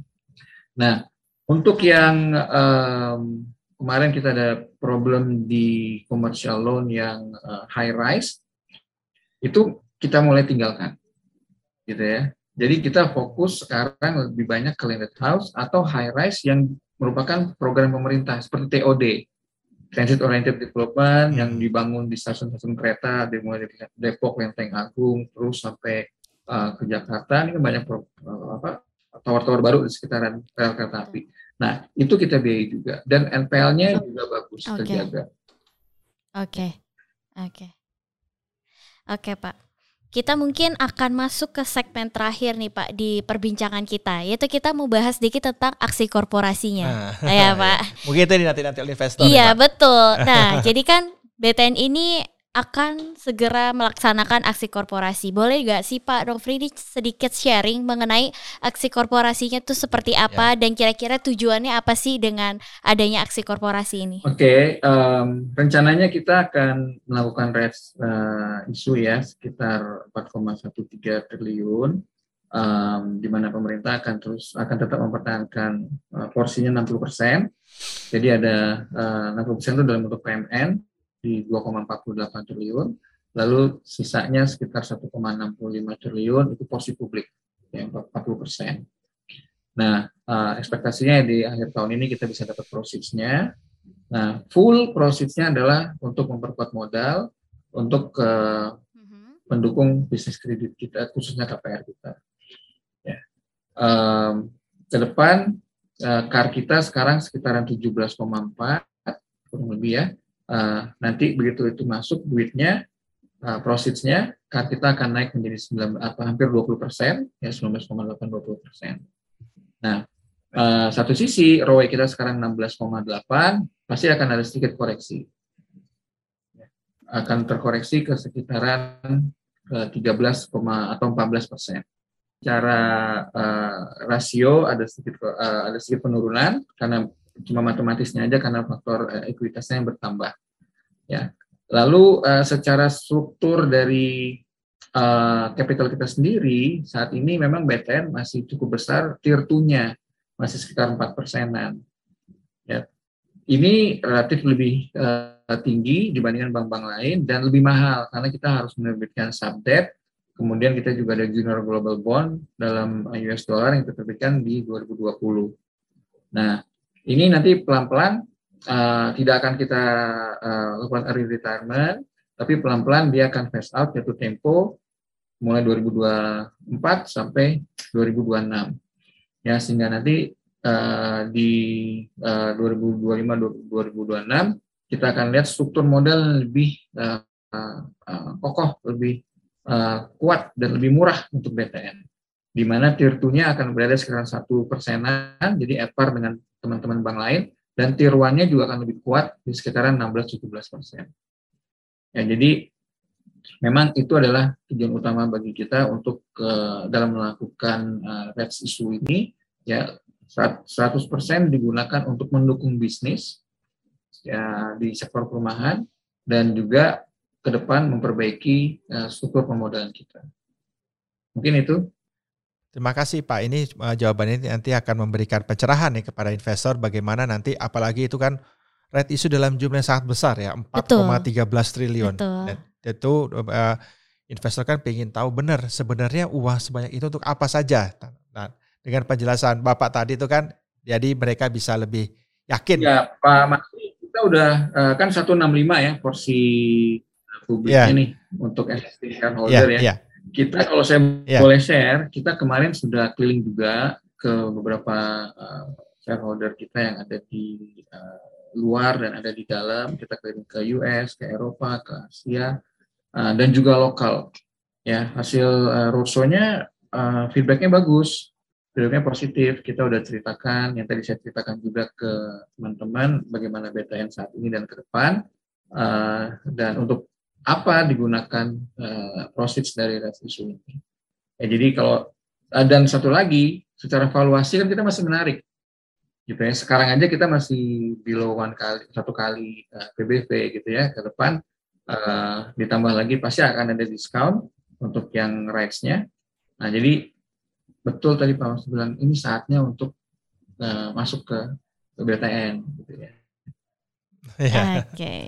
Nah, untuk yang um, kemarin kita ada problem di commercial loan yang uh, high rise, itu kita mulai tinggalkan, gitu ya. Jadi kita fokus sekarang lebih banyak ke landed house atau high rise yang merupakan program pemerintah seperti TOD, Transit Oriented Development hmm. yang dibangun di stasiun-stasiun kereta, dimulai dari Depok, Lenteng Agung, terus sampai uh, ke Jakarta. Ini kan banyak pro, uh, apa tower-tower baru di sekitaran rel kereta api. Nah, itu kita biayai juga dan NPL-nya juga bagus okay. terjaga. Oke. Okay. Oke. Okay. Oke, Pak kita mungkin akan masuk ke segmen terakhir nih Pak di perbincangan kita yaitu kita mau bahas sedikit tentang aksi korporasinya nah, ya [LAUGHS] Pak. Mungkin itu nanti nanti investor. Iya nih, betul. Nah [LAUGHS] jadi kan BTN ini akan segera melaksanakan aksi korporasi. Boleh gak sih Pak Dofri sedikit sharing mengenai aksi korporasinya itu seperti apa ya. dan kira-kira tujuannya apa sih dengan adanya aksi korporasi ini? Oke, okay, um, rencananya kita akan melakukan res uh, isu ya sekitar 4,13 triliun. Um, di mana pemerintah akan terus akan tetap mempertahankan uh, porsinya 60%. Jadi ada uh, 60% itu dalam bentuk PMN, di 2,48 triliun, lalu sisanya sekitar 1,65 triliun itu porsi publik, ya 40 persen. Nah, uh, ekspektasinya di akhir tahun ini kita bisa dapat prosesnya. Nah, full prosesnya adalah untuk memperkuat modal, untuk uh, mendukung bisnis kredit kita, khususnya KPR kita. Ya. Um, ke depan, uh, CAR kita sekarang sekitaran 17,4, kurang lebih ya, uh, nanti begitu itu masuk duitnya uh, proceeds-nya kita akan naik menjadi 9 apa hampir 20 persen ya 19,8 20 persen. Nah uh, satu sisi ROE kita sekarang 16,8 pasti akan ada sedikit koreksi akan terkoreksi ke sekitaran uh, 13, atau 14 persen. Cara uh, rasio ada sedikit uh, ada sedikit penurunan karena cuma matematisnya aja karena faktor uh, ekuitasnya yang bertambah. Ya. Lalu uh, secara struktur dari uh, capital kita sendiri saat ini memang BTN masih cukup besar, tier 2-nya masih sekitar 4 persenan. Ya. Ini relatif lebih uh, tinggi dibandingkan bank-bank lain dan lebih mahal karena kita harus menerbitkan subdebt Kemudian kita juga ada Junior Global Bond dalam US dollar yang kita terbitkan di 2020. Nah, ini nanti pelan-pelan uh, tidak akan kita uh, lakukan early retirement, tapi pelan-pelan dia akan phase out jatuh tempo mulai 2024 sampai 2026. Ya, sehingga nanti uh, di uh, 2025-2026 kita akan lihat struktur modal lebih uh, uh, kokoh, lebih uh, kuat dan lebih murah untuk BTN di mana tier 2-nya akan berada sekitar satu persenan, jadi at par dengan teman-teman bank lain, dan tier 1-nya juga akan lebih kuat di sekitaran 16-17 persen. Ya, jadi memang itu adalah tujuan utama bagi kita untuk uh, dalam melakukan uh, REDS isu ini, ya 100% digunakan untuk mendukung bisnis ya, di sektor perumahan dan juga ke depan memperbaiki uh, struktur pemodalan kita. Mungkin itu. Terima kasih Pak. Ini uh, jawabannya nanti akan memberikan pencerahan nih kepada investor bagaimana nanti apalagi itu kan red issue dalam jumlah yang sangat besar ya 4,13 triliun. Betul. Dan itu uh, investor kan ingin tahu benar sebenarnya uang sebanyak itu untuk apa saja. Nah, dengan penjelasan Bapak tadi itu kan jadi mereka bisa lebih yakin. Ya Pak Mas, kita udah uh, kan 165 ya porsi publiknya yeah. nih untuk existing shareholder yeah, ya. Yeah kita kalau saya yeah. boleh share, kita kemarin sudah keliling juga ke beberapa uh, shareholder kita yang ada di uh, luar dan ada di dalam. Kita keliling ke US, ke Eropa, ke Asia, uh, dan juga lokal. Ya, hasil uh, roadshow-nya uh, feedbacknya bagus, feedbacknya positif. Kita udah ceritakan, yang tadi saya ceritakan juga ke teman-teman bagaimana BTN saat ini dan ke depan. Uh, dan untuk apa digunakan uh, proceeds dari isu ini. Ya, jadi kalau uh, dan satu lagi secara valuasi kan kita masih menarik gitu ya. Sekarang aja kita masih below one kali satu kali uh, eh, PBV gitu ya. Ke depan uh, ditambah lagi pasti akan ada diskon untuk yang rights-nya. Nah, jadi betul tadi Pak Mas bilang ini saatnya untuk uh, masuk ke, ke BTN gitu ya. Yeah. Oke. Okay.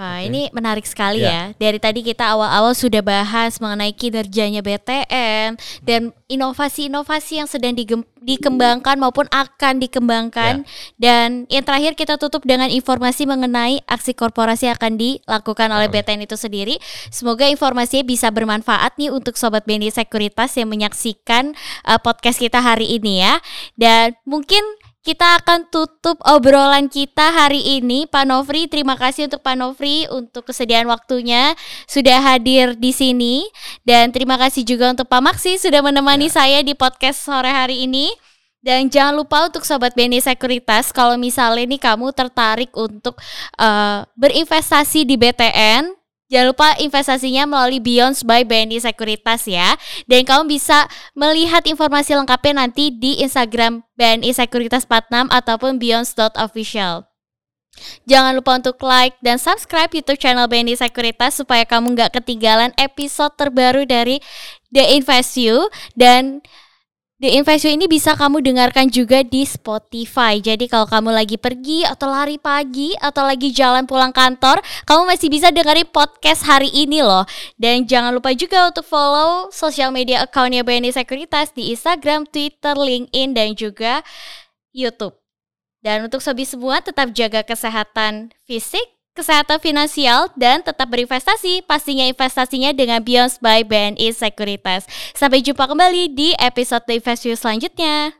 Wah, okay. ini menarik sekali yeah. ya. Dari tadi kita awal-awal sudah bahas mengenai kinerjanya BTN dan inovasi-inovasi yang sedang dikembangkan maupun akan dikembangkan yeah. dan yang terakhir kita tutup dengan informasi mengenai aksi korporasi yang akan dilakukan oleh BTN itu sendiri. Semoga informasinya bisa bermanfaat nih untuk sobat BNI Sekuritas yang menyaksikan uh, podcast kita hari ini ya. Dan mungkin kita akan tutup obrolan kita hari ini. Pak Novri, terima kasih untuk Pak Novri untuk kesediaan waktunya sudah hadir di sini dan terima kasih juga untuk Pak Maksi sudah menemani ya. saya di podcast sore hari ini. Dan jangan lupa untuk sobat BNI Sekuritas kalau misalnya nih kamu tertarik untuk uh, berinvestasi di BTN Jangan lupa investasinya melalui Beyond by BNI Sekuritas ya. Dan kamu bisa melihat informasi lengkapnya nanti di Instagram BNI Sekuritas 46 ataupun beyond.official. Jangan lupa untuk like dan subscribe YouTube channel BNI Sekuritas supaya kamu nggak ketinggalan episode terbaru dari The Invest You dan The Investor ini bisa kamu dengarkan juga di Spotify. Jadi kalau kamu lagi pergi atau lari pagi atau lagi jalan pulang kantor, kamu masih bisa dengerin podcast hari ini loh. Dan jangan lupa juga untuk follow sosial media accountnya BNI Sekuritas di Instagram, Twitter, LinkedIn, dan juga YouTube. Dan untuk sobi semua tetap jaga kesehatan fisik, kesehatan finansial, dan tetap berinvestasi. Pastinya investasinya dengan Beyond by BNI Sekuritas. Sampai jumpa kembali di episode Invest selanjutnya.